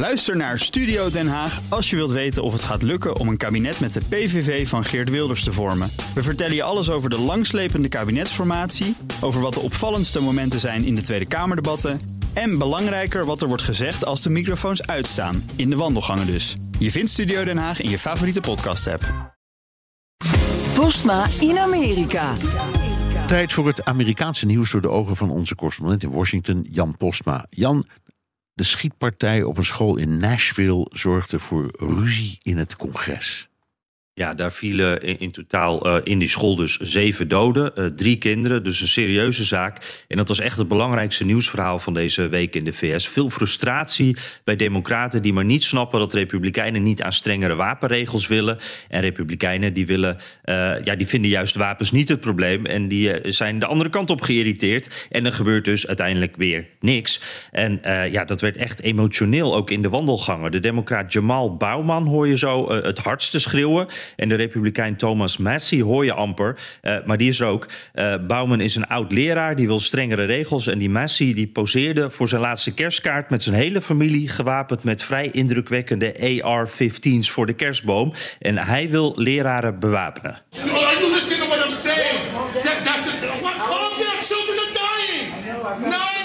Luister naar Studio Den Haag als je wilt weten of het gaat lukken om een kabinet met de PVV van Geert Wilders te vormen. We vertellen je alles over de langslepende kabinetsformatie, over wat de opvallendste momenten zijn in de Tweede Kamerdebatten en belangrijker wat er wordt gezegd als de microfoons uitstaan, in de wandelgangen dus. Je vindt Studio Den Haag in je favoriete podcast-app. Postma in Amerika. Tijd voor het Amerikaanse nieuws door de ogen van onze correspondent in Washington, Jan Postma. Jan, de schietpartij op een school in Nashville zorgde voor ruzie in het congres. Ja, daar vielen in, totaal uh, in die school dus zeven doden, uh, drie kinderen. Dus een serieuze zaak. En dat was echt het belangrijkste nieuwsverhaal van deze week in de VS. Veel frustratie bij democraten die maar niet snappen dat republikeinen niet aan strengere wapenregels willen. En republikeinen die willen, uh, ja, die vinden juist wapens niet het probleem. En die zijn de andere kant op geïrriteerd. En er gebeurt dus uiteindelijk weer niks. En ja, dat werd echt emotioneel ook in de wandelgangen. De democraat Jamal Bauman hoor je zo het hardste schreeuwen. En de republikein Thomas Massey hoor je amper, uh, maar die is er ook. Uh, Bauman is een oud leraar, die wil strengere regels. En die Massey die poseerde voor zijn laatste kerstkaart met zijn hele familie... gewapend met vrij indrukwekkende AR-15's voor de kerstboom. En hij wil leraren bewapenen. I'm children.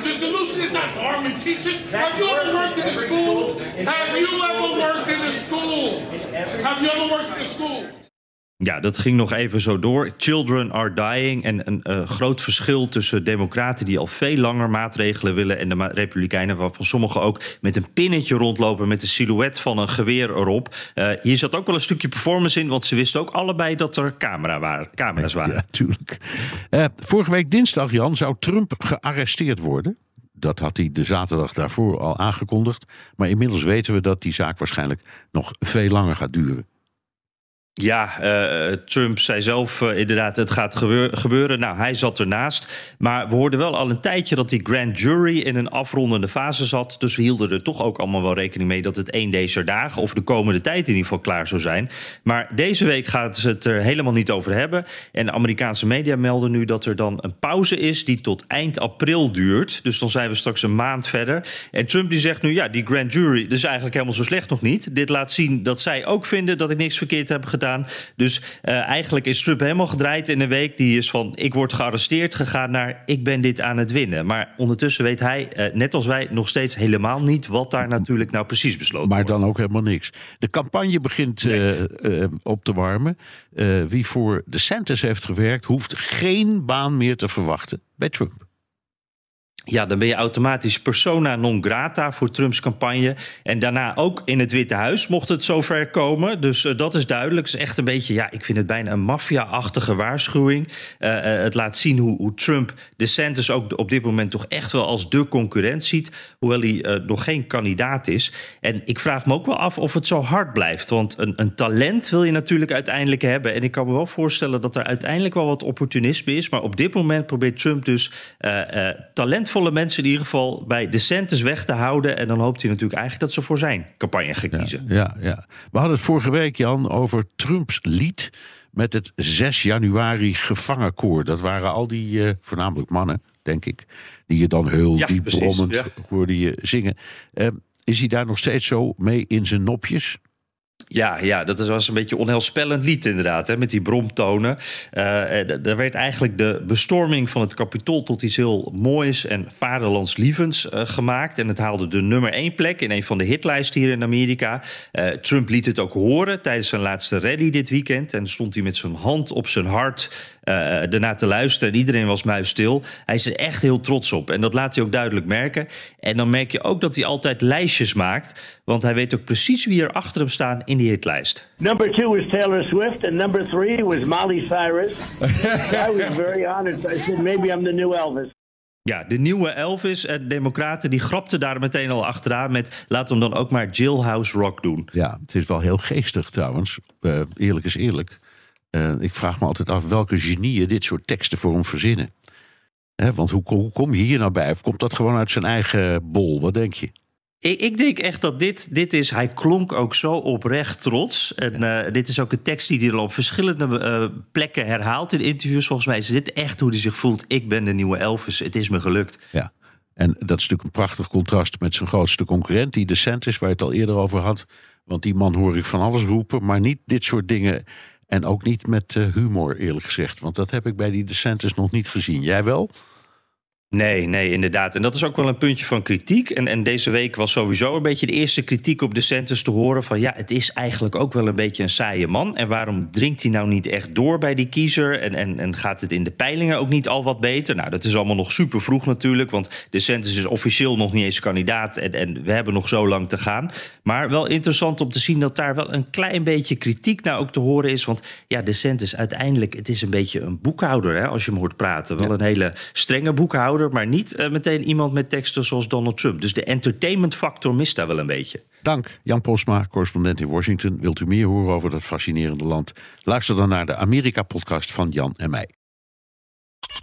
The, the solution is not arming teachers. Have you ever worked in a school? Have you ever worked in a school? Have you ever worked in a school? Ja, dat ging nog even zo door. Children are dying. En een uh, groot verschil tussen democraten die al veel langer maatregelen willen... en de republikeinen waarvan sommigen ook met een pinnetje rondlopen... met de silhouet van een geweer erop. Uh, hier zat ook wel een stukje performance in... want ze wisten ook allebei dat er camera waren, camera's waren. Ja, tuurlijk. Uh, vorige week dinsdag, Jan, zou Trump gearresteerd worden. Dat had hij de zaterdag daarvoor al aangekondigd. Maar inmiddels weten we dat die zaak waarschijnlijk nog veel langer gaat duren. Ja, uh, Trump zei zelf uh, inderdaad, het gaat gebeur gebeuren. Nou, hij zat ernaast. Maar we hoorden wel al een tijdje dat die grand jury in een afrondende fase zat. Dus we hielden er toch ook allemaal wel rekening mee dat het één deze dagen of de komende tijd in ieder geval klaar zou zijn. Maar deze week gaat ze het er helemaal niet over hebben. En de Amerikaanse media melden nu dat er dan een pauze is die tot eind april duurt. Dus dan zijn we straks een maand verder. En Trump die zegt nu, ja, die grand jury, dat is eigenlijk helemaal zo slecht nog niet. Dit laat zien dat zij ook vinden dat ik niks verkeerd heb gedaan. Dus uh, eigenlijk is Trump helemaal gedraaid in een week. Die is van ik word gearresteerd gegaan naar ik ben dit aan het winnen. Maar ondertussen weet hij, uh, net als wij, nog steeds helemaal niet wat daar natuurlijk nou precies besloten maar wordt. Maar dan ook helemaal niks. De campagne begint nee. uh, op te warmen. wie voor de Santos heeft gewerkt, hoeft geen baan meer te verwachten bij Trump. Ja, dan ben je automatisch persona non grata voor Trumps campagne. En daarna ook in het Witte Huis mocht het zover komen. Dus uh, dat is duidelijk. Het is echt een beetje, ja, ik vind het bijna een maffia-achtige waarschuwing. Uh, uh, het laat zien hoe, hoe Trump DeSantis ook op dit moment toch echt wel als de concurrent ziet. Hoewel hij nog geen kandidaat is. En ik vraag me ook wel af of het zo hard blijft. Want een, een talent wil je natuurlijk uiteindelijk hebben. En ik kan me wel voorstellen dat er uiteindelijk wel wat opportunisme is. Maar op dit moment probeert Trump dus talentvolle mensen in ieder geval bij DeSantis weg te houden. En dan hoopt hij natuurlijk eigenlijk dat ze voor zijn campagne gaan kiezen. Ja, ja, ja. We hadden het vorige week, Jan, over Trumps lied met het 6 januari gevangenkoor. Dat waren al die, uh, voornamelijk mannen, denk ik, die je dan heel ja, diep precies, brommend ja. hoorde je zingen. Uh, is hij daar nog steeds zo mee in zijn nopjes? Ja, ja, dat was een beetje onheilspellend lied inderdaad, hè, met die bromtonen. Uh, daar werd eigenlijk de bestorming van het kapitool tot iets heel moois en vaderlandslievends uh, gemaakt. En het haalde de nummer één plek in een van de hitlijsten hier in Amerika. Trump liet het ook horen tijdens zijn laatste rally dit weekend. En stond hij met zijn hand op zijn hart daarna te luisteren. En iedereen was muisstil. Hij is er echt heel trots op. En dat laat hij ook duidelijk merken. En dan merk je ook dat hij altijd lijstjes maakt. Want hij weet ook precies wie er achter hem staan in die hitlijst. Number two was Taylor Swift. And number three was Molly Cyrus. I was very honored. I said, maybe I'm the new Elvis. Ja, de nieuwe Elvis. En Democraten die grapten daar meteen al achteraan met... laat hem dan ook maar Jailhouse Rock doen. Ja, het is wel heel geestig trouwens. Uh, eerlijk is eerlijk. Uh, ik vraag me altijd af welke genieën dit soort teksten voor hem verzinnen. He, want hoe, hoe, kom je hier nou bij? Of komt dat gewoon uit zijn eigen bol? Wat denk je? Ik, ik denk echt dat dit, dit is... Hij klonk ook zo oprecht trots. En ja. uh, dit is ook een tekst die hij al op verschillende uh, plekken herhaalt in interviews. Volgens mij is dit echt hoe hij zich voelt. Ik ben de nieuwe Elvis. Het is me gelukt. Ja. En dat is natuurlijk een prachtig contrast met zijn grootste concurrent, die DeSantis, waar je het al eerder over had. Want die man hoor ik van alles roepen, maar niet dit soort dingen. En ook niet met eh, humor, eerlijk gezegd. Want dat heb ik bij die DeSantis nog niet gezien. Jij wel? Nee, nee, inderdaad. En dat is ook wel een puntje van kritiek. En, en deze week was sowieso een beetje de eerste kritiek op de te horen van ja, het is eigenlijk ook wel een beetje een saaie man. En waarom dringt hij nou niet echt door bij die kiezer? En, en, en gaat het in de peilingen ook niet al wat beter? Nou, dat is allemaal nog super vroeg natuurlijk, want de is officieel nog niet eens kandidaat en, en we hebben nog zo lang te gaan. Maar wel interessant om te zien dat daar wel een klein beetje kritiek nou ook te horen is. Want ja, de centers uiteindelijk, het is een beetje een boekhouder hè, als je hem hoort praten. Wel een hele strenge boekhouder maar niet uh, meteen iemand met teksten zoals Donald Trump. Dus de entertainment factor mist daar wel een beetje. Dank, Jan Posma, correspondent in Washington. Wilt u meer horen over dat fascinerende land? Luister dan naar de Amerika-podcast van Jan en mij.